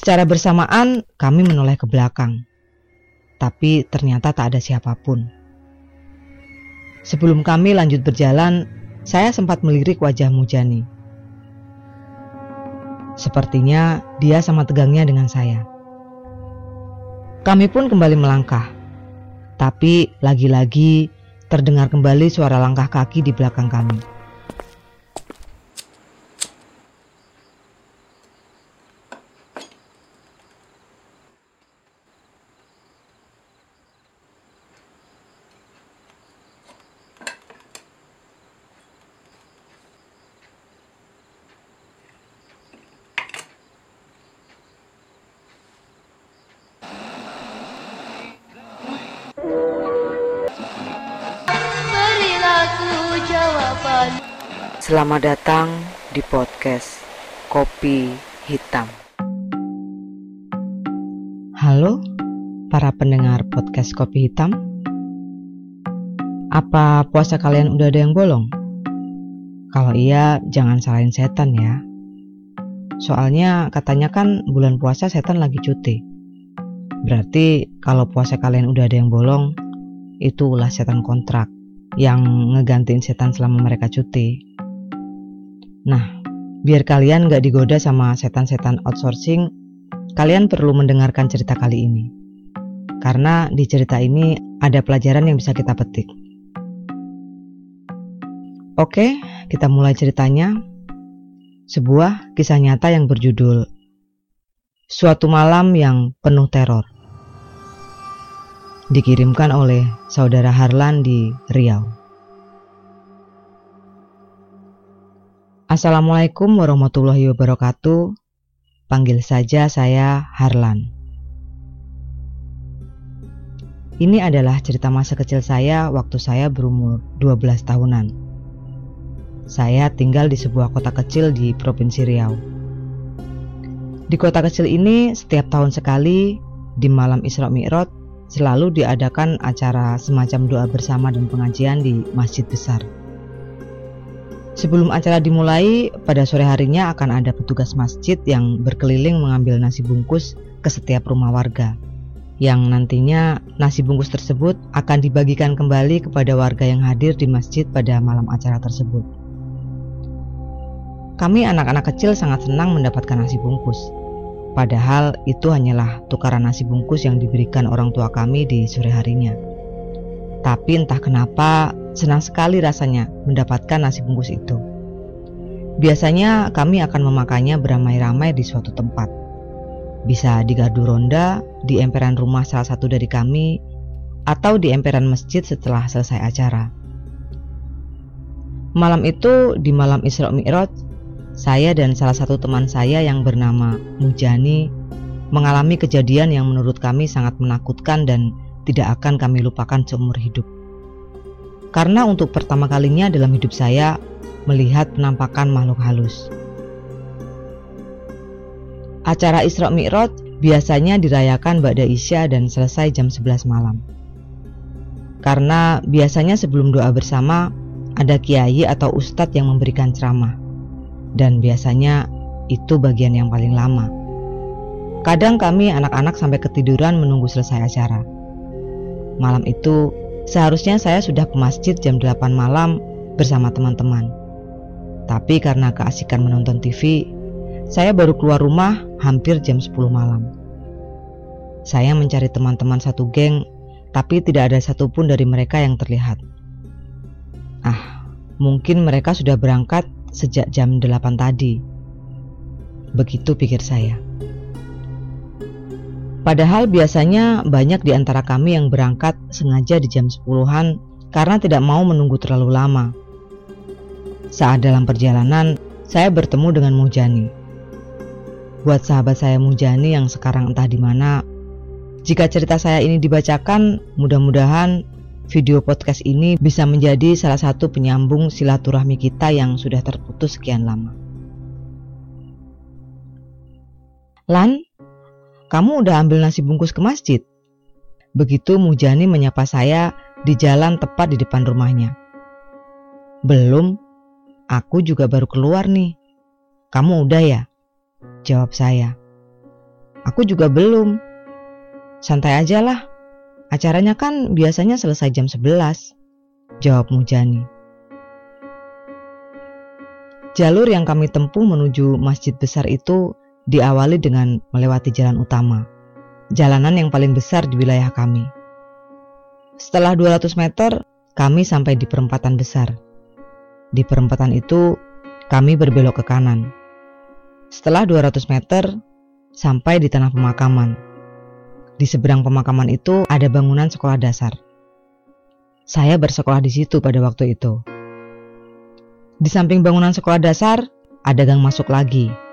Secara bersamaan, kami menoleh ke belakang, tapi ternyata tak ada siapa pun. Sebelum kami lanjut berjalan, saya sempat melirik wajah Mujani. Sepertinya dia sama tegangnya dengan saya. Kami pun kembali melangkah, tapi lagi-lagi terdengar kembali suara langkah kaki di belakang kami. Selamat datang di podcast Kopi Hitam. Halo, para pendengar podcast Kopi Hitam. Apa puasa kalian udah ada yang bolong? Kalau iya, jangan salahin setan ya. Soalnya katanya kan bulan puasa setan lagi cuti. Berarti kalau puasa kalian udah ada yang bolong, itu ulah setan kontrak yang ngegantiin setan selama mereka cuti. Nah, biar kalian gak digoda sama setan-setan outsourcing, kalian perlu mendengarkan cerita kali ini. Karena di cerita ini ada pelajaran yang bisa kita petik. Oke, kita mulai ceritanya. Sebuah kisah nyata yang berjudul Suatu Malam yang Penuh Teror. Dikirimkan oleh saudara Harlan di Riau. Assalamualaikum warahmatullahi wabarakatuh. Panggil saja saya Harlan. Ini adalah cerita masa kecil saya waktu saya berumur 12 tahunan. Saya tinggal di sebuah kota kecil di Provinsi Riau. Di kota kecil ini setiap tahun sekali di malam Isra Mi'raj selalu diadakan acara semacam doa bersama dan pengajian di masjid besar. Sebelum acara dimulai, pada sore harinya akan ada petugas masjid yang berkeliling mengambil nasi bungkus ke setiap rumah warga. Yang nantinya nasi bungkus tersebut akan dibagikan kembali kepada warga yang hadir di masjid pada malam acara tersebut. Kami anak-anak kecil sangat senang mendapatkan nasi bungkus. Padahal itu hanyalah tukaran nasi bungkus yang diberikan orang tua kami di sore harinya. Tapi entah kenapa senang sekali rasanya mendapatkan nasi bungkus itu. Biasanya kami akan memakannya beramai-ramai di suatu tempat. Bisa di gardu ronda, di emperan rumah salah satu dari kami, atau di emperan masjid setelah selesai acara. Malam itu di malam Isra Mi'raj, saya dan salah satu teman saya yang bernama Mujani mengalami kejadian yang menurut kami sangat menakutkan dan tidak akan kami lupakan seumur hidup. Karena untuk pertama kalinya dalam hidup saya melihat penampakan makhluk halus. Acara Isra Mi'raj biasanya dirayakan Ba'da Isya dan selesai jam 11 malam. Karena biasanya sebelum doa bersama ada kiai atau ustadz yang memberikan ceramah. Dan biasanya itu bagian yang paling lama. Kadang kami anak-anak sampai ketiduran menunggu selesai acara. Malam itu seharusnya saya sudah ke masjid jam 8 malam bersama teman-teman. Tapi karena keasikan menonton TV, saya baru keluar rumah hampir jam 10 malam. Saya mencari teman-teman satu geng, tapi tidak ada satupun dari mereka yang terlihat. Ah, mungkin mereka sudah berangkat sejak jam 8 tadi. Begitu pikir saya. Padahal biasanya banyak di antara kami yang berangkat sengaja di jam 10-an karena tidak mau menunggu terlalu lama. Saat dalam perjalanan, saya bertemu dengan Mujani. Buat sahabat saya Mujani yang sekarang entah di mana, jika cerita saya ini dibacakan, mudah-mudahan video podcast ini bisa menjadi salah satu penyambung silaturahmi kita yang sudah terputus sekian lama. Lan, kamu udah ambil nasi bungkus ke masjid? Begitu Mujani menyapa saya di jalan tepat di depan rumahnya. Belum, aku juga baru keluar nih. Kamu udah ya? Jawab saya. Aku juga belum. Santai aja lah. Acaranya kan biasanya selesai jam 11. Jawab Mujani. Jalur yang kami tempuh menuju masjid besar itu diawali dengan melewati jalan utama. Jalanan yang paling besar di wilayah kami. Setelah 200 meter, kami sampai di perempatan besar. Di perempatan itu, kami berbelok ke kanan. Setelah 200 meter, sampai di tanah pemakaman. Di seberang pemakaman itu ada bangunan sekolah dasar. Saya bersekolah di situ pada waktu itu. Di samping bangunan sekolah dasar, ada gang masuk lagi.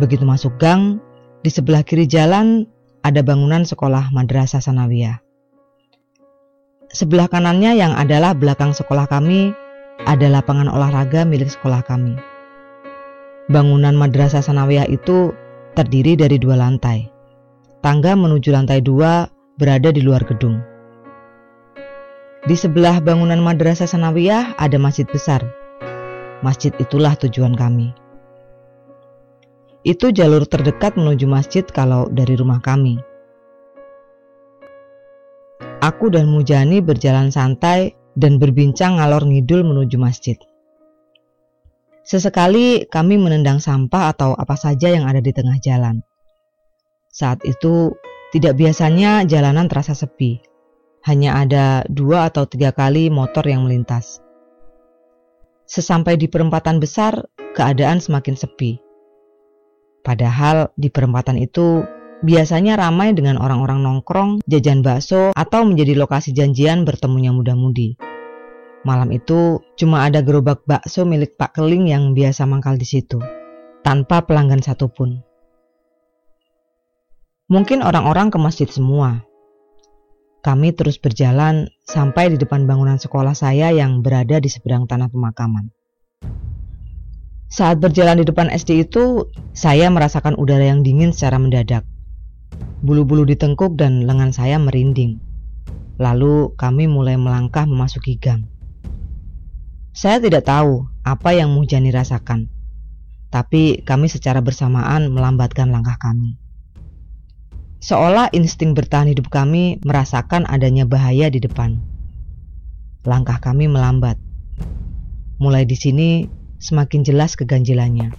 Begitu masuk gang, di sebelah kiri jalan ada bangunan sekolah Madrasah Sanawiyah. Sebelah kanannya yang adalah belakang sekolah kami ada lapangan olahraga milik sekolah kami. Bangunan Madrasah Sanawiyah itu terdiri dari dua lantai. Tangga menuju lantai dua berada di luar gedung. Di sebelah bangunan Madrasah Sanawiyah ada masjid besar Masjid itulah tujuan kami. Itu jalur terdekat menuju masjid kalau dari rumah kami. Aku dan Mujani berjalan santai dan berbincang ngalor ngidul menuju masjid. Sesekali kami menendang sampah atau apa saja yang ada di tengah jalan. Saat itu tidak biasanya jalanan terasa sepi. Hanya ada dua atau tiga kali motor yang melintas. Sesampai di perempatan besar, keadaan semakin sepi. Padahal di perempatan itu biasanya ramai dengan orang-orang nongkrong, jajan bakso, atau menjadi lokasi janjian bertemunya muda-mudi. Malam itu cuma ada gerobak bakso milik Pak Keling yang biasa mangkal di situ, tanpa pelanggan satupun. Mungkin orang-orang ke masjid semua, kami terus berjalan sampai di depan bangunan sekolah saya yang berada di seberang tanah pemakaman. Saat berjalan di depan SD itu, saya merasakan udara yang dingin secara mendadak. Bulu-bulu ditengkuk dan lengan saya merinding. Lalu kami mulai melangkah memasuki gang. Saya tidak tahu apa yang Mujani rasakan, tapi kami secara bersamaan melambatkan langkah kami. Seolah insting bertahan hidup kami merasakan adanya bahaya di depan. Langkah kami melambat. Mulai di sini semakin jelas keganjilannya.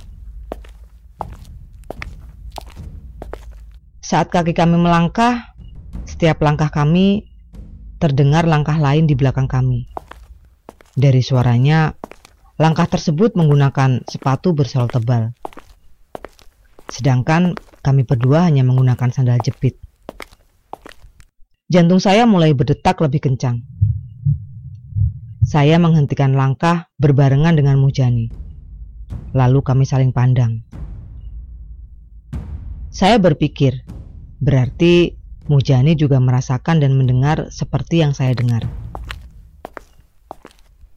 Saat kaki kami melangkah, setiap langkah kami terdengar langkah lain di belakang kami. Dari suaranya, langkah tersebut menggunakan sepatu bersol tebal. Sedangkan kami berdua hanya menggunakan sandal jepit. Jantung saya mulai berdetak lebih kencang. Saya menghentikan langkah berbarengan dengan Mujani. Lalu kami saling pandang. Saya berpikir, berarti Mujani juga merasakan dan mendengar seperti yang saya dengar.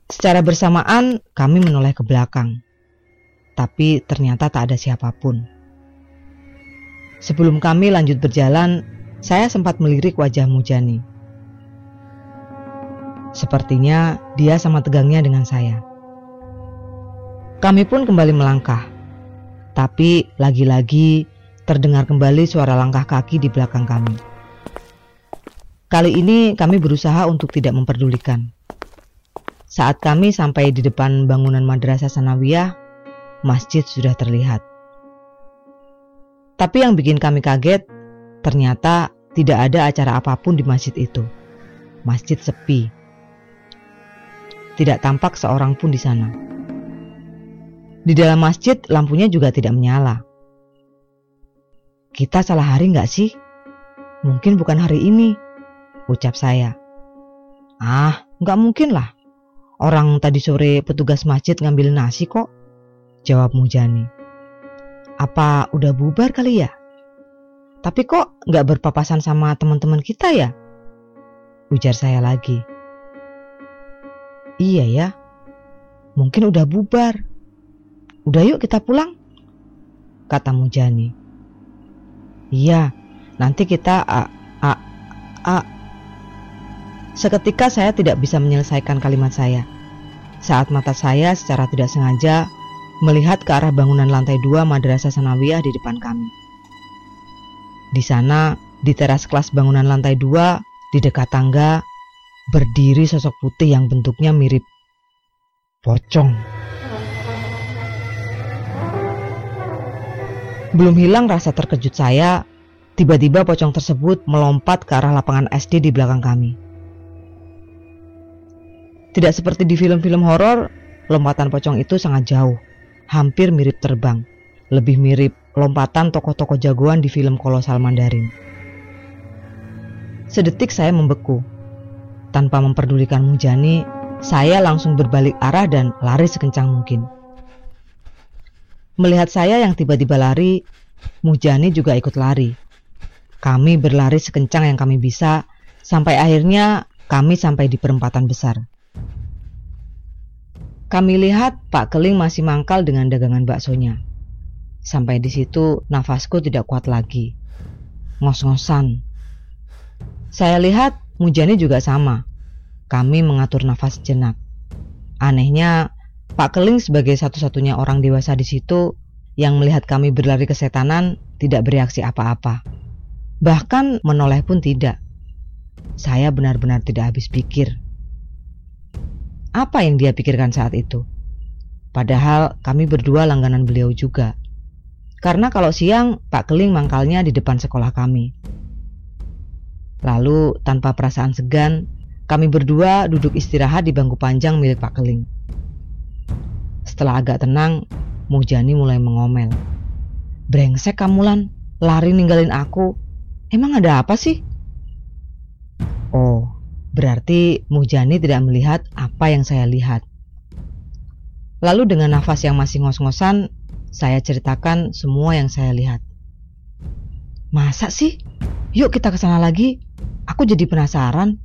Secara bersamaan, kami menoleh ke belakang, tapi ternyata tak ada siapa pun. Sebelum kami lanjut berjalan, saya sempat melirik wajah Mujani. Sepertinya dia sama tegangnya dengan saya. Kami pun kembali melangkah, tapi lagi-lagi terdengar kembali suara langkah kaki di belakang kami. Kali ini kami berusaha untuk tidak memperdulikan. Saat kami sampai di depan bangunan Madrasah Sanawiyah, masjid sudah terlihat. Tapi yang bikin kami kaget, ternyata tidak ada acara apa pun di masjid itu. Masjid sepi. Tidak tampak seorang pun di sana. Di dalam masjid lampunya juga tidak menyala. Kita salah hari nggak sih? Mungkin bukan hari ini, ucap saya. Ah, nggak mungkin lah. Orang tadi sore petugas masjid ngambil nasi kok, jawab Mujani. Apa udah bubar kali ya? Tapi kok nggak berpapasan sama teman-teman kita ya? Ujar saya lagi. Iya ya, mungkin udah bubar. Udah yuk kita pulang, kata Mujani. Iya, nanti kita a a a. Seketika saya tidak bisa menyelesaikan kalimat saya. Saat mata saya secara tidak sengaja melihat ke arah bangunan lantai dua Madrasah Sanawiyah di depan kami. Di sana, di teras kelas bangunan lantai dua, di dekat tangga, berdiri sosok putih yang bentuknya mirip pocong. Belum hilang rasa terkejut saya, tiba-tiba pocong tersebut melompat ke arah lapangan SD di belakang kami. Tidak seperti di film-film horor, lompatan pocong itu sangat jauh, hampir mirip terbang, lebih mirip lompatan tokoh-tokoh jagoan di film kolosal Mandarin. Sedetik saya membeku. Tanpa memperdulikan Mujani, saya langsung berbalik arah dan lari sekencang mungkin. Melihat saya yang tiba-tiba lari, Mujani juga ikut lari. Kami berlari sekencang yang kami bisa, sampai akhirnya kami sampai di perempatan besar. Kami lihat Pak Keling masih mangkal dengan dagangan baksonya. Sampai di situ nafasku tidak kuat lagi. Ngos-ngosan. Saya lihat Mujani juga sama. Kami mengatur nafas jenak. Anehnya, Pak Keling sebagai satu-satunya orang dewasa di situ yang melihat kami berlari kesetanan tidak bereaksi apa-apa. Bahkan menoleh pun tidak. Saya benar-benar tidak habis pikir. Apa yang dia pikirkan saat itu? Padahal kami berdua langganan beliau juga. Karena kalau siang Pak Keling mangkalnya di depan sekolah kami. Lalu tanpa perasaan segan, kami berdua duduk istirahat di bangku panjang milik Pak Keling. Setelah agak tenang, Mujani mulai mengomel. Brengsek kamu Lan, lari ninggalin aku. Emang ada apa sih? Oh, berarti Mujani tidak melihat apa yang saya lihat. Lalu dengan nafas yang masih ngos-ngosan, saya ceritakan semua yang saya lihat. Masa sih? Yuk kita ke sana lagi. Aku jadi penasaran.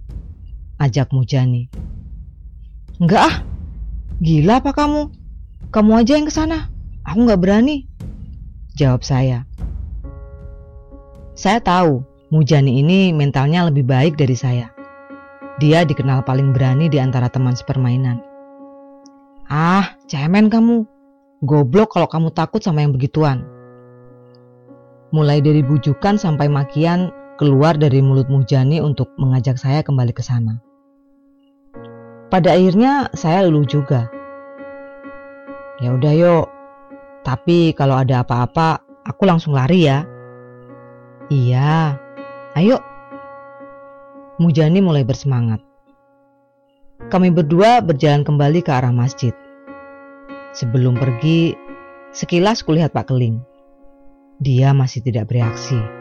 Ajak Mujani. Enggak ah. Gila apa kamu? Kamu aja yang ke sana. Aku nggak berani. Jawab saya. Saya tahu Mujani ini mentalnya lebih baik dari saya. Dia dikenal paling berani di antara teman sepermainan. Ah, cemen kamu. Goblok kalau kamu takut sama yang begituan. Mulai dari bujukan sampai makian keluar dari mulut Mujani untuk mengajak saya kembali ke sana. Pada akhirnya saya luluh juga. Ya udah yuk. Tapi kalau ada apa-apa, aku langsung lari ya. Iya. Ayo. Mujani mulai bersemangat. Kami berdua berjalan kembali ke arah masjid. Sebelum pergi, sekilas kulihat Pak Keling. Dia masih tidak bereaksi.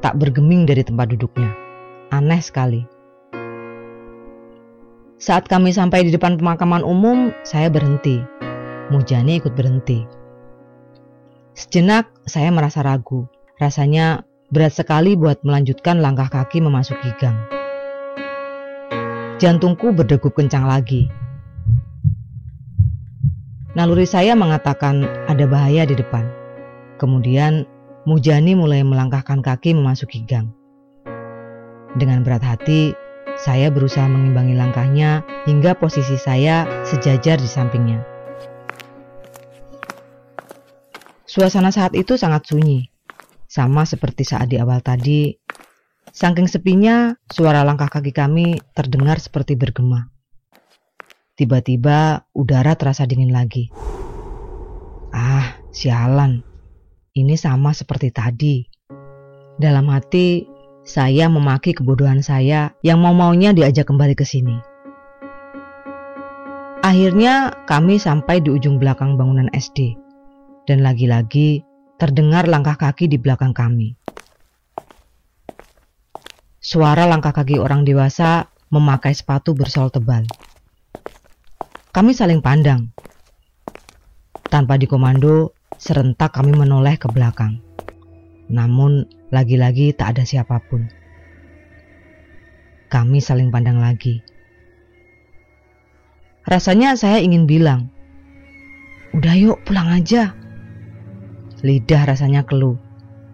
Tak bergeming dari tempat duduknya. Aneh sekali. Saat kami sampai di depan pemakaman umum, saya berhenti. Mujani ikut berhenti. Sejenak saya merasa ragu. Rasanya berat sekali buat melanjutkan langkah kaki memasuki gang. Jantungku berdegup kencang lagi. Naluri saya mengatakan ada bahaya di depan. Kemudian Mujani mulai melangkahkan kaki memasuki gang. Dengan berat hati, saya berusaha mengimbangi langkahnya hingga posisi saya sejajar di sampingnya. Suasana saat itu sangat sunyi, sama seperti saat di awal tadi. Saking sepinya, suara langkah kaki kami terdengar seperti bergema. Tiba-tiba udara terasa dingin lagi. Ah, sialan. Ini sama seperti tadi. Dalam hati, saya memaki kebodohan saya yang mau-maunya diajak kembali ke sini. Akhirnya kami sampai di ujung belakang bangunan SD. Dan lagi-lagi terdengar langkah kaki di belakang kami. Suara langkah kaki orang dewasa memakai sepatu bersol tebal. Kami saling pandang. Tanpa dikomando, serentak kami menoleh ke belakang. Namun, lagi-lagi tak ada siapa pun. Kami saling pandang lagi. Rasanya saya ingin bilang, "Udah yuk, pulang aja." Lidah rasanya keluh,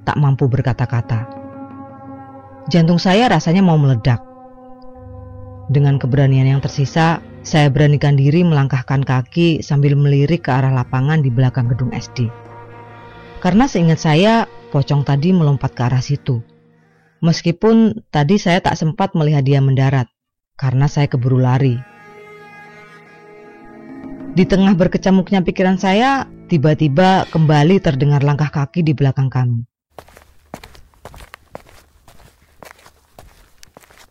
tak mampu berkata-kata. Jantung saya rasanya mau meledak. Dengan keberanian yang tersisa, saya beranikan diri melangkahkan kaki sambil melirik ke arah lapangan di belakang gedung SD. Karena seingat saya, pocong tadi melompat ke arah situ. Meskipun tadi saya tak sempat melihat dia mendarat karena saya keburu lari. Di tengah berkecamuknya pikiran saya, tiba-tiba kembali terdengar langkah kaki di belakang kami.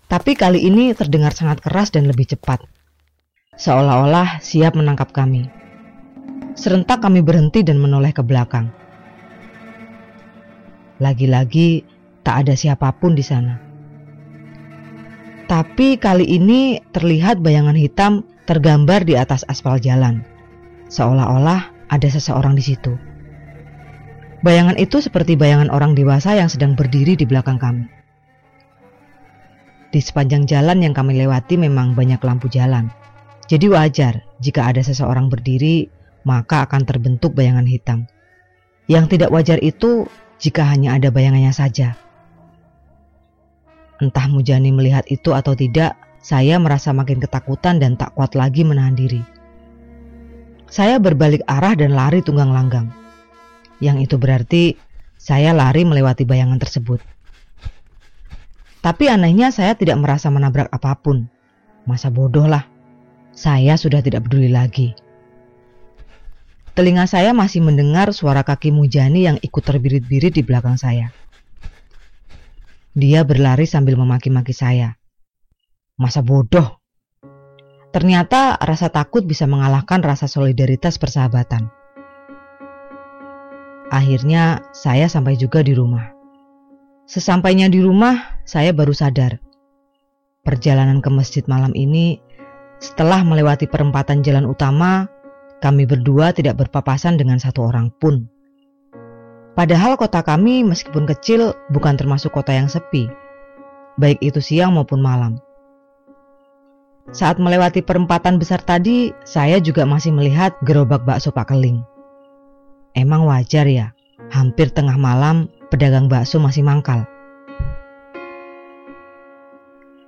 Tapi kali ini terdengar sangat keras dan lebih cepat. Seolah-olah siap menangkap kami. Serentak kami berhenti dan menoleh ke belakang. Lagi-lagi tak ada siapa pun di sana. Tapi kali ini terlihat bayangan hitam tergambar di atas aspal jalan. Seolah-olah ada seseorang di situ. Bayangan itu seperti bayangan orang dewasa yang sedang berdiri di belakang kami. Di sepanjang jalan yang kami lewati memang banyak lampu jalan. Jadi wajar jika ada seseorang berdiri, maka akan terbentuk bayangan hitam. Yang tidak wajar itu jika hanya ada bayangannya saja. Entah Mujani melihat itu atau tidak, saya merasa makin ketakutan dan tak kuat lagi menahan diri. Saya berbalik arah dan lari tunggang langgang. Yang itu berarti saya lari melewati bayangan tersebut. Tapi anehnya saya tidak merasa menabrak apa pun. Masa bodoh lah. Saya sudah tidak peduli lagi. Telinga saya masih mendengar suara kaki Mujani yang ikut terbirit-birit di belakang saya. Dia berlari sambil memaki-maki saya. Masa bodoh. Ternyata rasa takut bisa mengalahkan rasa solidaritas persahabatan. Akhirnya saya sampai juga di rumah. Sesampainya di rumah, saya baru sadar. Perjalanan ke masjid malam ini, setelah melewati perempatan jalan utama, kami berdua tidak berpapasan dengan satu orang pun. Padahal kota kami meskipun kecil bukan termasuk kota yang sepi, baik itu siang maupun malam. Saat melewati perempatan besar tadi, saya juga masih melihat gerobak bakso Pak Keling. Emang wajar ya, hampir tengah malam pedagang bakso masih mangkal.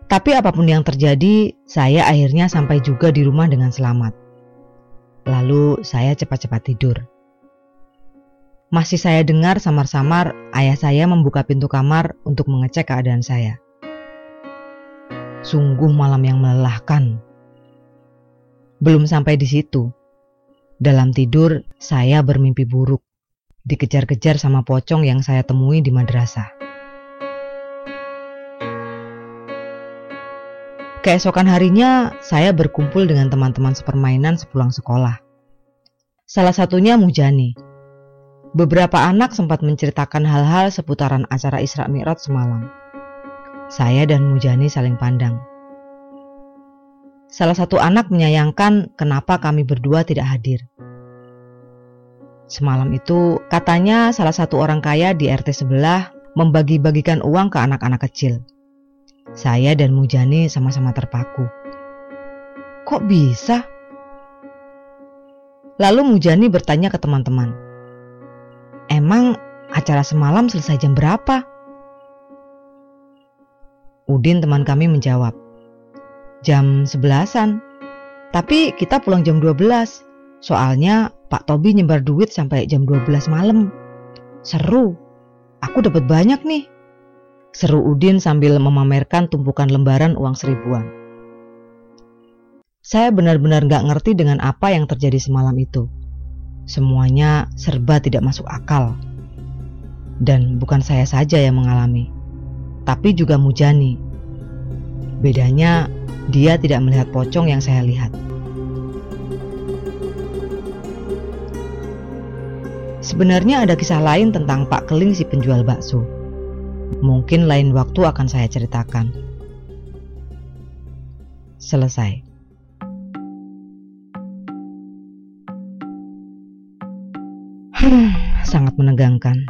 Tapi apa pun yang terjadi, saya akhirnya sampai juga di rumah dengan selamat. Lalu saya cepat-cepat tidur. Masih saya dengar samar-samar ayah saya membuka pintu kamar untuk mengecek keadaan saya. Sungguh malam yang melelahkan. Belum sampai di situ. Dalam tidur, saya bermimpi buruk. Dikejar-kejar sama pocong yang saya temui di madrasah. Keesokan harinya, saya berkumpul dengan teman-teman sepermainan sepulang sekolah. Salah satunya Mujani, Beberapa anak sempat menceritakan hal-hal seputaran acara Isra Mi'raj semalam. Saya dan Mujani saling pandang. Salah satu anak menyayangkan kenapa kami berdua tidak hadir. Semalam itu katanya salah satu orang kaya di RT sebelah membagi-bagikan uang ke anak-anak kecil. Saya dan Mujani sama-sama terpaku. Kok bisa? Lalu Mujani bertanya ke teman-teman, Emang acara semalam selesai jam berapa? Udin teman kami menjawab, jam sebelasan. Tapi kita pulang jam 12. Soalnya Pak Tobi nyebar duit sampai jam 12 malam. Seru. Aku dapat banyak nih. Seru Udin sambil memamerkan tumpukan lembaran uang seribuan. Saya benar-benar gak ngerti dengan apa yang terjadi semalam itu. Semuanya serba tidak masuk akal. Dan bukan saya saja yang mengalami, tapi juga Mujani. Bedanya, dia tidak melihat pocong yang saya lihat. Sebenarnya ada kisah lain tentang Pak Keling si penjual bakso. Mungkin lain waktu akan saya ceritakan. Selesai. Hmm, sangat menegangkan.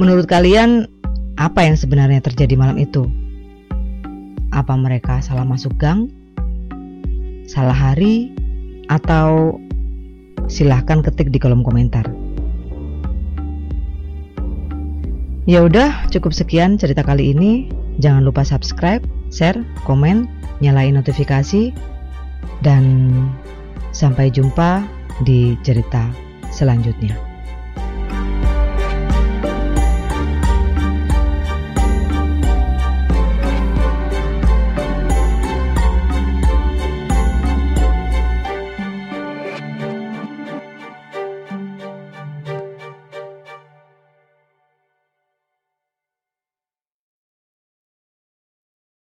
Menurut kalian, apa yang sebenarnya terjadi malam itu? Apa mereka salah masuk gang? Salah hari? Atau silahkan ketik di kolom komentar. Ya udah, cukup sekian cerita kali ini. Jangan lupa subscribe, share, komen, nyalain notifikasi, dan Sampai jumpa di cerita selanjutnya.